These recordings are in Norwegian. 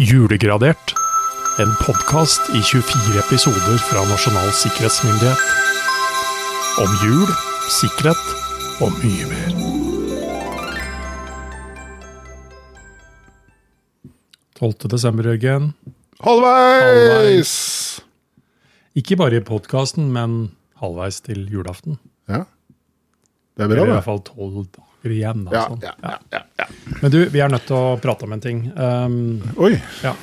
Julegradert. En podkast i 24 episoder fra Nasjonal sikkerhetsmyndighet. Om jul, sikkerhet og mye mer. Tolvte desember, Jørgen. Halvveis! Ikke bare i podkasten, men halvveis til julaften. Ja. Det er Eller i hvert fall tolv dager igjen. da, Ja, ja, ja. Men du, vi er nødt til å prate om en ting. Um, Oi. ja.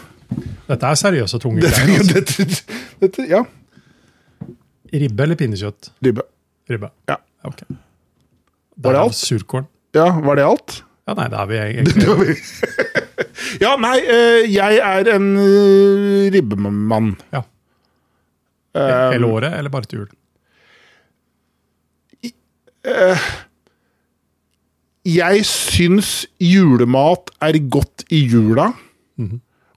Dette er seriøse, tunge greier. Altså. dette, dette, ja. Ribbe eller pinnekjøtt? Ribbe. Ribbe. Ja. Ok. Var det alt? Surkorn. ja, var det alt? Ja, nei, det er vi egentlig. ja, nei, eh, jeg er en eh, ribbemann. Ja. Eh, Hele året, eller bare til jul? Jeg syns julemat er godt i jula.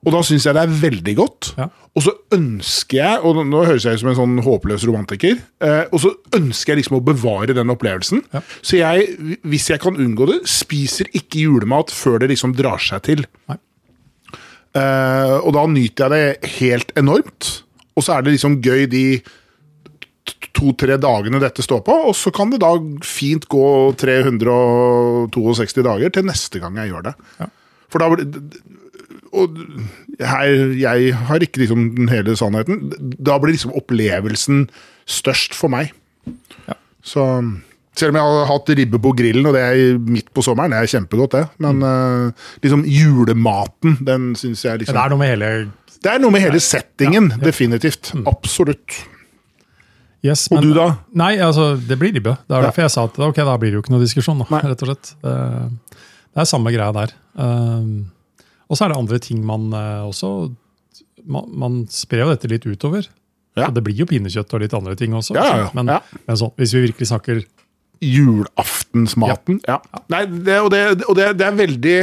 Og da syns jeg det er veldig godt. Ja. Og så ønsker jeg, og nå- høres jeg ut som en sånn håpløs romantiker, eh, og så ønsker jeg liksom å bevare den opplevelsen. Ja. Så jeg, hvis jeg kan unngå det, spiser ikke julemat før det liksom drar seg til. Eh, og da nyter jeg det helt enormt. Og så er det liksom gøy de to-tre dagene dette står på, og så kan det da fint gå 362 dager til neste gang jeg gjør det. Ja. For da Og her, jeg har ikke liksom den hele sannheten. Da blir liksom opplevelsen størst for meg. Ja. Så selv om jeg har hatt ribbe på grillen, og det er midt på sommeren, det er kjempegodt, det. Men mm. liksom julematen, den syns jeg liksom det er noe med hele det er noe med hele settingen, Ja, definitivt. Absolutt. Yes, Og men- du da? Nei, altså, det blir ribbe. Det er Ja. derfor jeg sa at ok, da blir det jo ikke noe diskusjon. Da, rett og slett. Det, det er samme greia der. Um, og så er det andre ting man eh, også Man, man sprer jo dette litt utover. Ja. Det blir jo pinnekjøtt og litt andre ting også. Ja. Men, men sånn, hvis vi virkelig snakker Julaftensmaten. Ja. Nei, det, og det, og det, det er veldig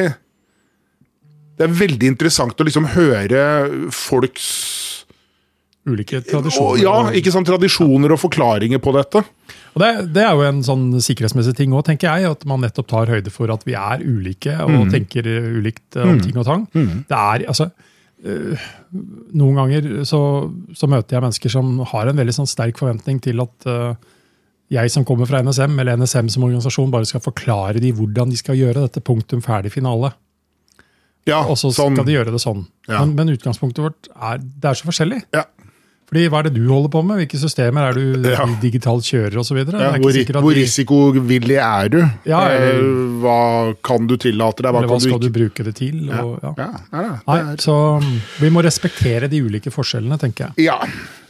Det er veldig interessant å liksom høre folks ulike og, tradisjoner Ja, ikke sant, tradisjoner og forklaringer på dette. Og det, det er jo en sånn sikkerhetsmessig ting òg, tenker jeg. At man nettopp tar høyde for at vi er ulike og Mm. tenker eh, ulikt om om ting og tang. Det er, altså, eh, Noen ganger så, så møter jeg mennesker som har en veldig sånn sterk forventning til at eh, jeg som kommer fra NSM, eller NSM som organisasjon, bare skal forklare de hvordan de skal gjøre dette. Punktum ferdig finale. Ja, Og så sånn, skal de gjøre det sånn. Ja. Men, men utgangspunktet vårt er, det er så forskjellig. ja, Fordi Hva er det du holder på med? Hvilke systemer er du Ja. digitalt kjører osv.? ja, hvor, hvor risikovillig er du? Ja, eller- Eh, hva kan du tillate deg? Hva Eller hva kan du skal du ikke? bruke det til? Og, ja. Ja, Ja, nei, Nei, så um, vi må respektere de ulike forskjellene, tenker jeg. ja.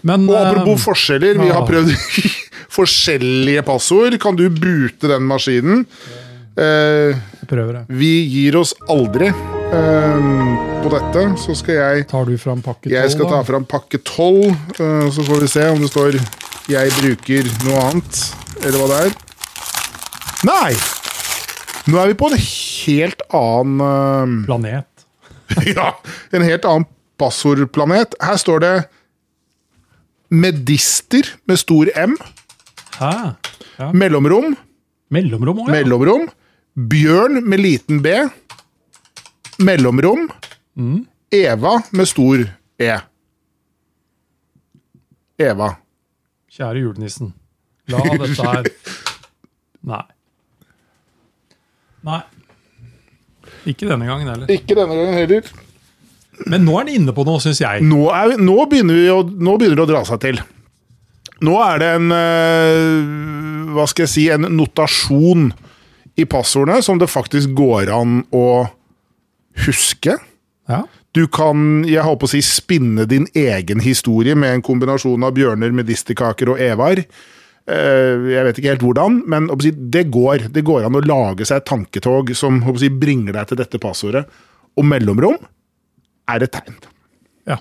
Men Og apropos eh, forskjeller, vi har ja. prøvd forskjellige passord. Kan du boote den maskinen? Eh, jeg prøver det. vi gir oss aldri eh, på dette. Så skal jeg Tar du fram pakke Jeg skal ta fram pakke tolv, Uh, så får vi se om det står 'jeg bruker noe annet', eller hva det er. Nei! Nå er vi på en helt annen Planet. eh, Ja, en helt annen passordplanet. Her står det Medister med stor M, Hæ? Ja. mellomrom, Mellomrom også, ja. mellomrom. Bjørn med liten b, mellomrom. Eva med stor E. Eva. Kjære julenissen. La dette her Nei. Nei. Ikke denne gangen heller. Ikke denne gangen heller. Men nå er den inne på noe, syns jeg. Nå, er nå, begynner vi å, nå begynner det å dra seg til. Nå er det en eh, Hva skal jeg si En notasjon i passordene som det faktisk går an å huske. Ja. Du kan jeg håper å si, spinne din egen historie med en kombinasjon av bjørner, medisterkaker og evar. Eh, Jeg vet ikke helt hvordan, men si, det går. Det går an å lage seg et tanketog som si, bringer deg til dette passordet. Og mellomrom er et tegn. ja.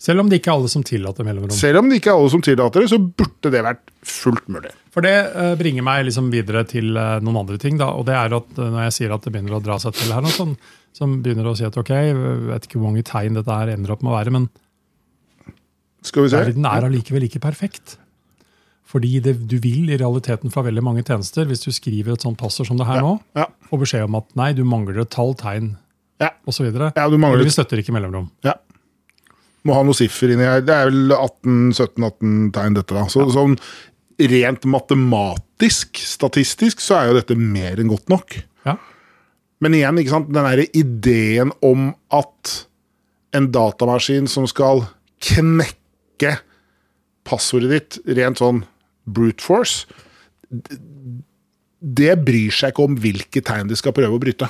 Selv om det ikke er alle som tillater mellomrom. Selv om det ikke er alle som tillater det, så burde det vært fullt mulig. For det eh, bringer meg liksom videre til eh, noen andre ting. da, og det er at Når jeg sier at det begynner å dra seg til her, sånn, som begynner å si at ok, jeg vet ikke hvor mange tegn dette her ender opp med å være, men Skal vi se. verden er allikevel ikke perfekt. Fordi det, du vil i realiteten fra veldig mange tjenester, hvis du skriver et sånt passord som det her nå, Ja. få beskjed om at nei, du mangler et tall, tegn Ja. osv. Ja, du mangler Vi støtter ikke mellomrom. Ja. Må ha noe siffer inni her. Det er vel 18-17-18 tegn, dette. da. Så, Sånn rent matematisk, statistisk, så er jo dette mer enn godt nok. Ja. Men igjen, ikke sant, den derre ideen om at en datamaskin som skal knekke passordet ditt rent sånn brute force, det bryr seg ikke om hvilke tegn de skal prøve å bryte.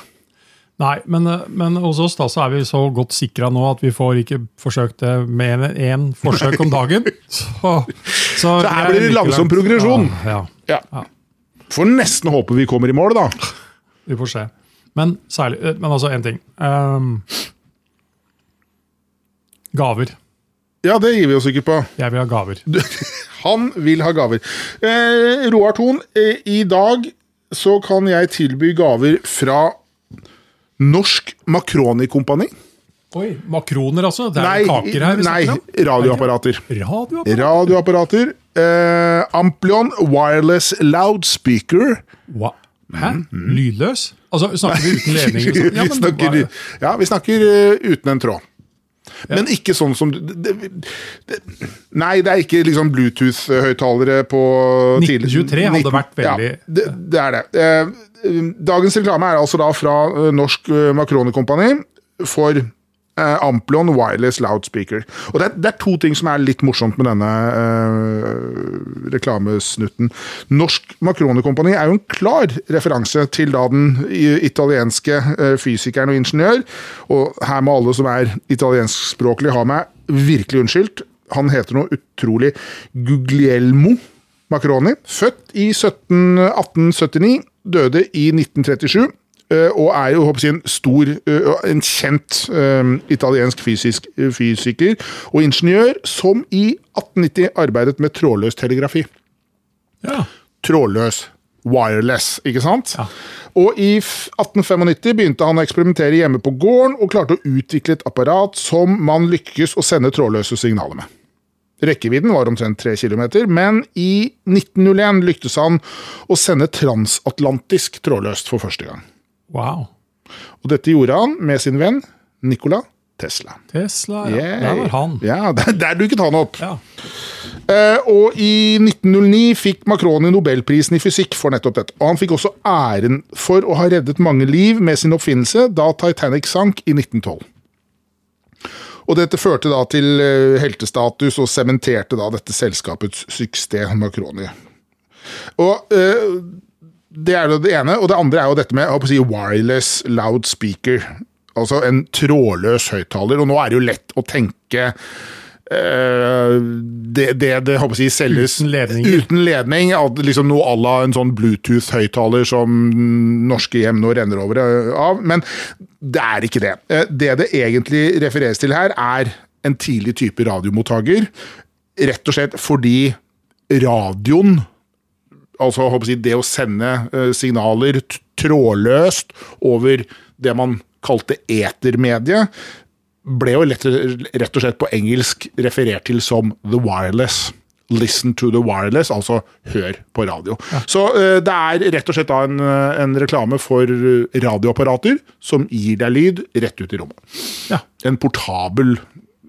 Nei, men, eh, men hos oss da, så er vi så godt sikra nå at vi får ikke forsøkt det med én forsøk om dagen. Så, så, Så her er blir det langsom progresjon. Ja, ja, Ja. Får nesten håpe vi kommer i mål, da. vi får se. Men særlig, eh, men altså én ting. Um, gaver. Ja, det gir vi oss ikke på. Jeg vil ha gaver. Han vil ha gaver. Eh, Roar Thon, eh, i dag så kan jeg tilby gaver fra Norsk Makroni-kompani. Oi, Makroner, altså? Det er kaker her nei radioapparater. radioapparater. Radioapparater. Eh, Amplion Wireless Loudspeaker. Hva? Hæ? Lydløs? Altså, Snakker vi uten ledning? sånn? Ja, vi, snakker, bare... ja, vi snakker uh, uten en tråd. Men ikke sånn som det, Nei, det er ikke liksom Bluetooth-høyttalere på tidlig- 1923 hadde vært veldig- Ja, det, det er det. Eh, Dagens reklame er altså da fra eh, Norsk eh, Makroni Kompani for eh, Amplion Wireless Loudspeaker. Og det er, det er to ting som er litt morsomt med denne eh, reklamesnutten. Norsk Makroni Kompani er jo en klar referanse til da den italienske eh, fysikeren og ingeniør. Og her må alle som er italienskspråklige ha meg virkelig unnskyldt. Han heter noe utrolig Guglielmo Macroni. Født i 17, 1879, døde i 1937. eh, Og er jo håper jeg, en stor, eh, en kjent eh, italiensk fysisk, fysiker og ingeniør som i 1890 arbeidet med trådløs telegrafi. Ja. Trådløs. Wireless, ikke sant? Ja. Og i 1895 begynte han å eksperimentere hjemme på gården, og klarte å utvikle et apparat som man lykkes å sende trådløse signaler med. Rekkevidden var omtrent 3 km, men i 1901 lyktes han å sende transatlantisk trådløst for første gang. Wow. Og dette gjorde han med sin venn Nikola Tesla. Tesla, ja. Yeah. Der var han. Ja, der, der dukket han opp. Ja. Uh, og i 1909 fikk Macroni nobelprisen i fysikk for nettopp dette. Og han fikk også æren for å ha reddet mange liv med sin oppfinnelse da Titanic sank i 1912. Og dette førte da til eh, heltestatus og sementerte da dette selskapets suksess, Macroni. Og eh, det er det ene. Og det andre er jo dette med si, wireless loudspeaker. Altså en trådløs høyttaler. Og nå er det jo lett å tenke Uh, det, det, det håper jeg selges Uten ledninger. Uten ledning at liksom noe à la en sånn Bluetooth-høyttaler som norske hjem nå renner over eh, av. Men det er ikke det. Eh, Det det egentlig refereres til her, er en tidlig type radiomottaker. Rett og slett fordi radioen altså jeg, det å sende eh, signaler trådløst over det man kalte etermedie, ble jo lett, rett og slett på engelsk referert til som the wireless. Listen to the wireless, altså hør på radio. Så uh, det er rett og slett da en, en reklame for radioapparater som gir deg lyd rett ut i rommet. Ja. En portabel,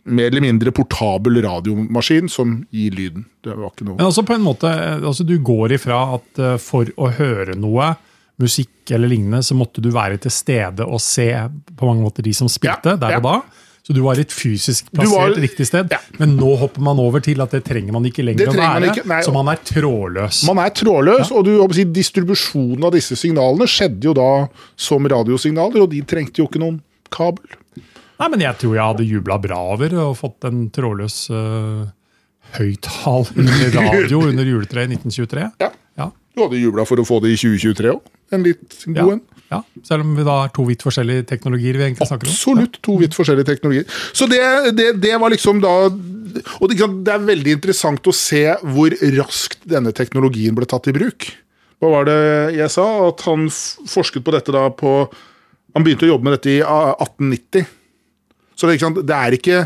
mer eller mindre portabel radiomaskin som gir lyden. Det var ikke noe Men altså på en måte, altså du går ifra at eh, for å høre noe, musikk eller lignende, så måtte du være til stede og se på mange måter de som spilte Ja, der og ja. da. Så du var litt fysisk var- plassert riktig sted. Ja. Men nå hopper man over til at det trenger man ikke lenger å være. man så man er trådløs. Man er trådløs, og du, si, distribusjonen av disse signalene skjedde jo da som radiosignaler, og de trengte jo ikke noen kabel. Nei, men jeg tror jeg hadde jubla bra over og fått en trådløs uh, høyttaler radio under juletreet i 1923. Ja. Ja. Du hadde jubla for å få det i 2023 òg. En litt Ja. god en. ja. Selv om vi da er to vidt forskjellige teknologier vi egentlig snakker om. Absolutt to vidt forskjellige teknologier. Så det, det, det var liksom da Og det, det er veldig interessant å se hvor raskt denne teknologien ble tatt i bruk. Hva var det jeg sa? At han forsket på dette da på Han begynte å jobbe med dette i ah, 1890. Så det, ikke sant? det er ikke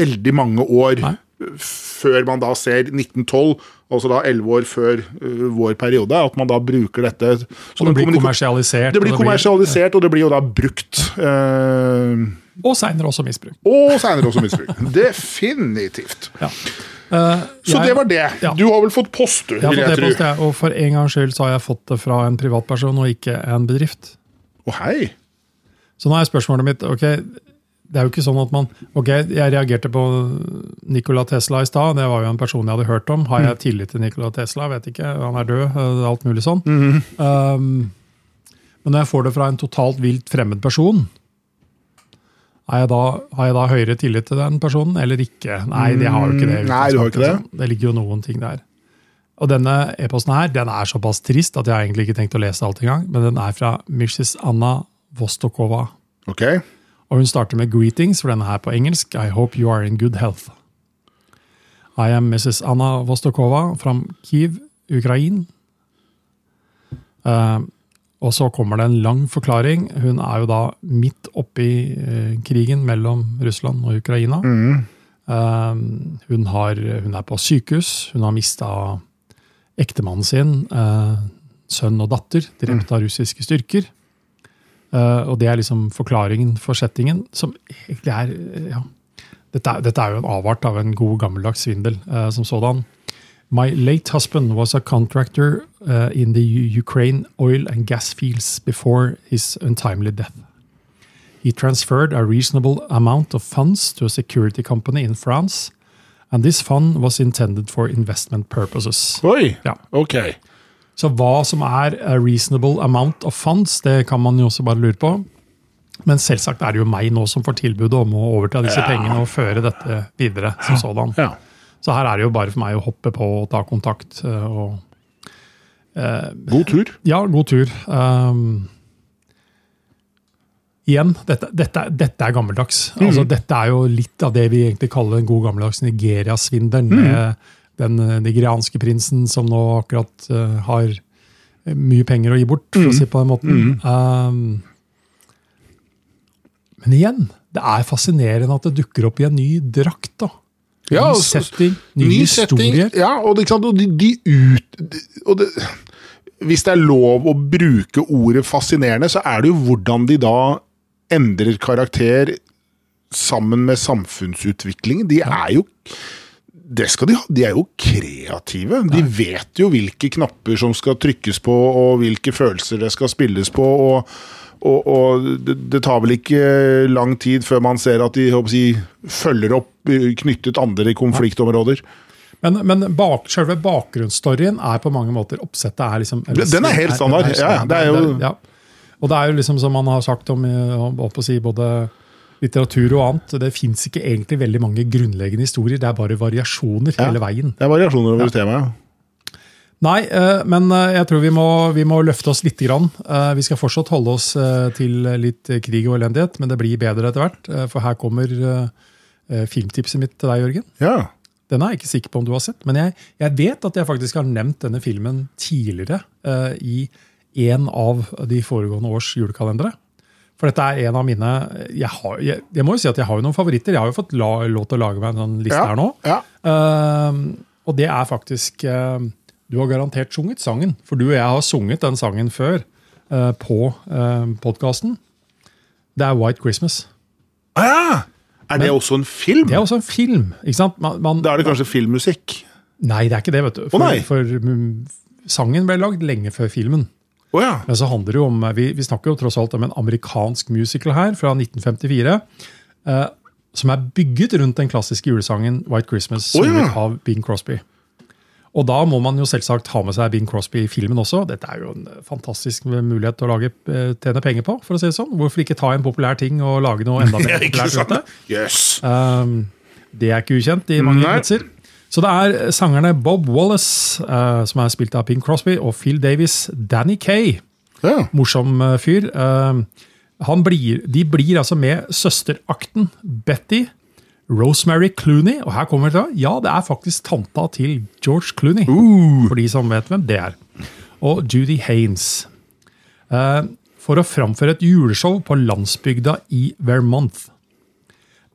veldig mange år Nei. før man da ser 1912, altså da 11 år før uh, vår periode, at man da bruker dette. Så det blir kommersialisert. Det blir kommersialisert, og det blir jo da brukt. Uh, og seinere også misbruk. Og seinere også misbruk. Definitivt. Ja. Uh, så jeg, det var det. Ja. Du har vel fått post, du, jeg tro. Post, og for en gangs skyld så har jeg fått det fra en privatperson og ikke en bedrift. Å hei. Så nå er spørsmålet mitt ok, det er jo ikke sånn at man Ok, jeg reagerte på Nikola Tesla i stad. Det var jo en person jeg hadde hørt om. Har jeg mm. tillit til Nikola Tesla? Vet ikke. Han er død. Eh, alt mulig sånn. Mm -hmm. um, men når jeg får det fra en totalt vilt fremmed person, jeg da, har jeg da høyere tillit til den personen eller ikke? Nei, det har jo ikke det. Mm, nei, du har ikke det. Altså. Det ligger jo noen ting der. Og denne e-posten her, den er såpass trist at jeg egentlig ikke tenkt å lese alt engang. Men den er fra Mrs. Anna Vostokova. Okay. Og hun starter med 'greetings', for denne her på engelsk. I hope you are in good health. I am Mrs. Anna Vostokova from Kiev, Ukraina. Uh, og så kommer det en lang forklaring. Hun er jo da midt oppi uh, krigen mellom Russland og Ukraina. Mm. Uh, hun, har, hun, er på sykehus. Hun har mista ektemannen sin, sønn og datter, drept av russiske styrker. Uh, og det er liksom forklaringen for settingen, som egentlig er ja, dette, dette, er jo en avart av en god, gammeldags svindel uh, som sådan. My late husband was a contractor uh, in the Ukraine oil and gas fields before his untimely death. He transferred a reasonable amount of funds to a security company in France, and this fund was intended for investment purposes. Oi, ja. ok. Så hva som er a reasonable amount of funds, det kan man jo også bare lure på. Men selvsagt er det jo meg nå som får tilbudet om å overta disse ja. pengene og føre dette videre. som sådan. Ja. Så her er det jo bare for meg å hoppe på og ta kontakt. Eh, og, eh, god tur. Ja, god tur. Um, igjen, dette, dette, dette, er gammeldags. Mm. Altså, dette er jo litt av det vi egentlig kaller en god gammeldags Nigeria-svindel. Mm den eh, nigerianske prinsen som nå akkurat uh, har mye penger å gi bort, for mm. å si på den måten. Mm. Um, men igjen, det er fascinerende at det dukker opp i en ny drakt. da. Ny ja, setting, nye ny historier. Setting, ja, og, det, og de, de ut... Og det, hvis det er lov å bruke ordet fascinerende, så er det jo hvordan de da endrer karakter sammen med samfunnsutvikling. De er jo det skal de ha. De er jo kreative. De vet jo hvilke knapper som skal trykkes på, og hvilke følelser det skal spilles på. og, og, og det, det, tar vel ikke lang tid før man ser at de si, følger opp knyttet andre konfliktområder. Men, men bak, selve bakgrunnsstoryen er på mange måter Oppsettet er liksom Den er helt standard. Er, er, ja, det er jo... Ja. Og det er jo liksom som man har sagt om, om å si, både litteratur og annet. Det fins ikke egentlig veldig mange grunnleggende historier, det er bare variasjoner ja, hele veien. Det er variasjoner over ja. temaet, Nei, eh, men eh, jeg tror vi må, vi må løfte oss litt. Grann. Eh, vi skal fortsatt holde oss til litt krig og elendighet, men det blir bedre etter hvert. For her kommer filmtipset mitt til deg, Jørgen. Ja. Den er jeg ikke sikker på om du har sett, men jeg, jeg vet at jeg faktisk har nevnt denne filmen tidligere i en av de foregående års julekalendere. For dette er en av mine jeg, har, jeg, jeg, må jo si at jeg har jo noen favoritter. Jeg har jo fått la, lov til å lage meg en sånn liste ja, her nå. Ja. Uh, og det er faktisk uh, Du har garantert sunget sangen. For du og jeg har sunget den sangen før uh, på uh, podkasten. Det er White Christmas. Ah, ja! Er det Men, også en film? Det er også en film. ikke sant? Man, man, da er det kanskje filmmusikk? Nei, det er ikke det. vet du. For, oh, for um, sangen ble lagd lenge før filmen. Oh, ja. Men så handler det jo om, vi, vi, snakker jo tross alt om en amerikansk musical her, fra 1954. Eh, som er bygget rundt den klassiske julesangen White Christmas, oh, ja. av Bing Crosby. Og da må man jo selvsagt ha med seg Bing Crosby i filmen også. Dette er jo en fantastisk mulighet til å lage, eh, tjene penger på. for å si det sånn. Hvorfor ikke ta en populær ting og lage noe enda mer populært? Yes. Um, det er ikke ukjent i mange kretser. Så det er sangerne Bob Wallace, uh, som er spilt av Pink Crosby, og Phil Davis. Danny Kay, ja. morsom uh, fyr. Uh, blir, de blir altså med søsterakten Betty. Rosemary Clooney, og her kommer det Ja, det er faktisk tanta til George Clooney. Uh. For de som vet hvem det er. Og Judy Haines. for å framføre et juleshow på landsbygda i Vermont.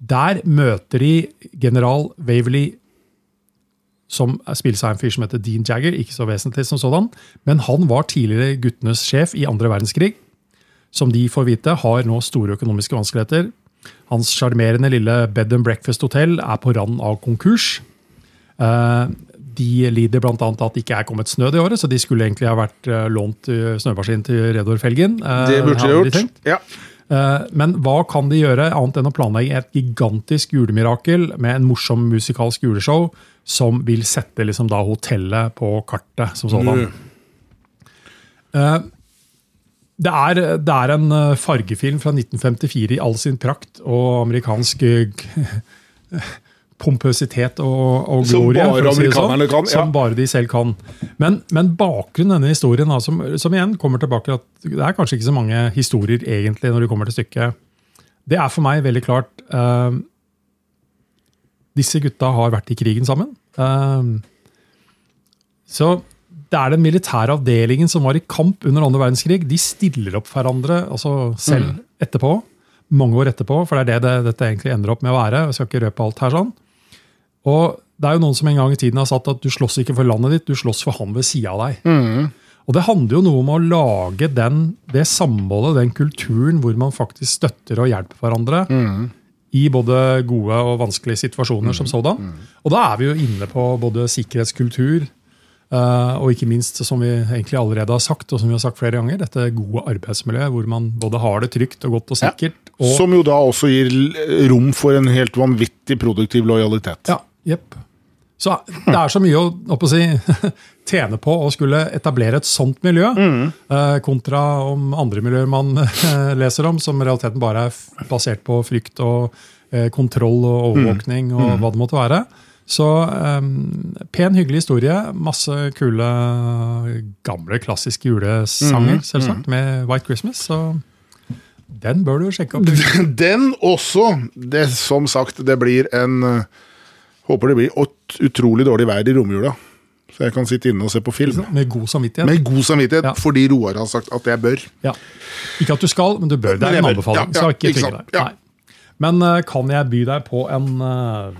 Der møter de general Waverly som spilles av en fyr som heter Dean Jagger, ikke så vesentlig som sådan, men han var tidligere guttenes sjef i andre verdenskrig. Som de får vite, har nå store økonomiske vanskeligheter. Hans sjarmerende lille bed and breakfast-hotell er på rand av konkurs. Eh, de lider bl.a. at det ikke er kommet snø det året, så de skulle egentlig ha vært eh, lånt snømaskin til Redor Felgen. Eh, det burde de gjort. Ja. Men hva kan de gjøre annet enn å planlegge et gigantisk julemirakel med en morsom musikalsk juleshow som vil sette liksom da hotellet på kartet som sådan? Mm. Det er, det er, en fargefilm fra 1954 i all sin prakt og amerikansk pompøsitet og, og glorie. Som bare amerikanerne sånn, kan. Ja. Som bare de selv kan. Men, men bakgrunnen denne historien, da, som, som, igjen kommer tilbake at det er kanskje ikke så mange historier egentlig når det kommer til stykket. Det er for meg veldig klart uh, Disse gutta har vært i krigen sammen. Uh, så det er den militære avdelingen som var i kamp under andre verdenskrig. De stiller opp hverandre altså selv mm. etterpå. Mange år etterpå, for det er det, det dette egentlig ender opp med å være. Jeg skal ikke røpe alt her sånn. Og det er jo noen som en gang i tiden har sagt at du slåss ikke for landet ditt, du slåss for han ved sida av deg. Mm. Og det handler jo noe om å lage den, det samholdet, den kulturen hvor man faktisk støtter og hjelper hverandre. Mm. I både gode og vanskelige situasjoner mm. som sådan. Mm. Og da er vi jo inne på både sikkerhetskultur, Uh, og ikke minst, som vi egentlig allerede har sagt, og som vi har sagt flere ganger, dette gode arbeidsmiljøet hvor man både har det trygt og godt og sikkert. Ja, og, som jo da også gir rom for en helt vanvittig produktiv lojalitet. Ja, Jepp. Så det er så mye å, å si, tjene på å skulle etablere et sånt miljø, mm. eh, kontra om andre miljøer man eh, leser om, som i realiteten bare er basert på frykt og eh, kontroll og overvåkning og mm. hva det måtte være. Så um, pen, hyggelig historie. Masse kule, gamle, klassiske julesanger, mm. selvsagt, mm. med White Christmas. så... Den bør du sjekke opp. Den også! Det, som sagt, det blir en Håper det blir utrolig dårlig vær i romjula. Så jeg kan sitte inne og se på film. Med god samvittighet. Med god samvittighet, ja. Fordi Roar har sagt at jeg bør. Ja. Ikke at du skal, men du bør. Det er en anbefaling. Ja, ja, ikke ikke. Men uh, kan jeg by deg på en uh,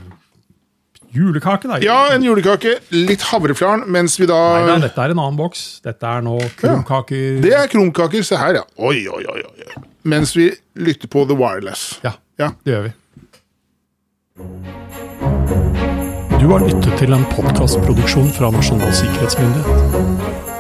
julekake? da? Ja, en julekake. Litt havreflarn, mens vi da Nei, nei, Dette er en annen boks. Dette er nå krumkaker. det er krumkaker. Se her, ja. Oi, oi, oi, oi. Mens vi lytter på The Wireless. Ja, det gjør vi. Du har lyttet til en podkastproduksjon fra Nasjonal sikkerhetsmyndighet.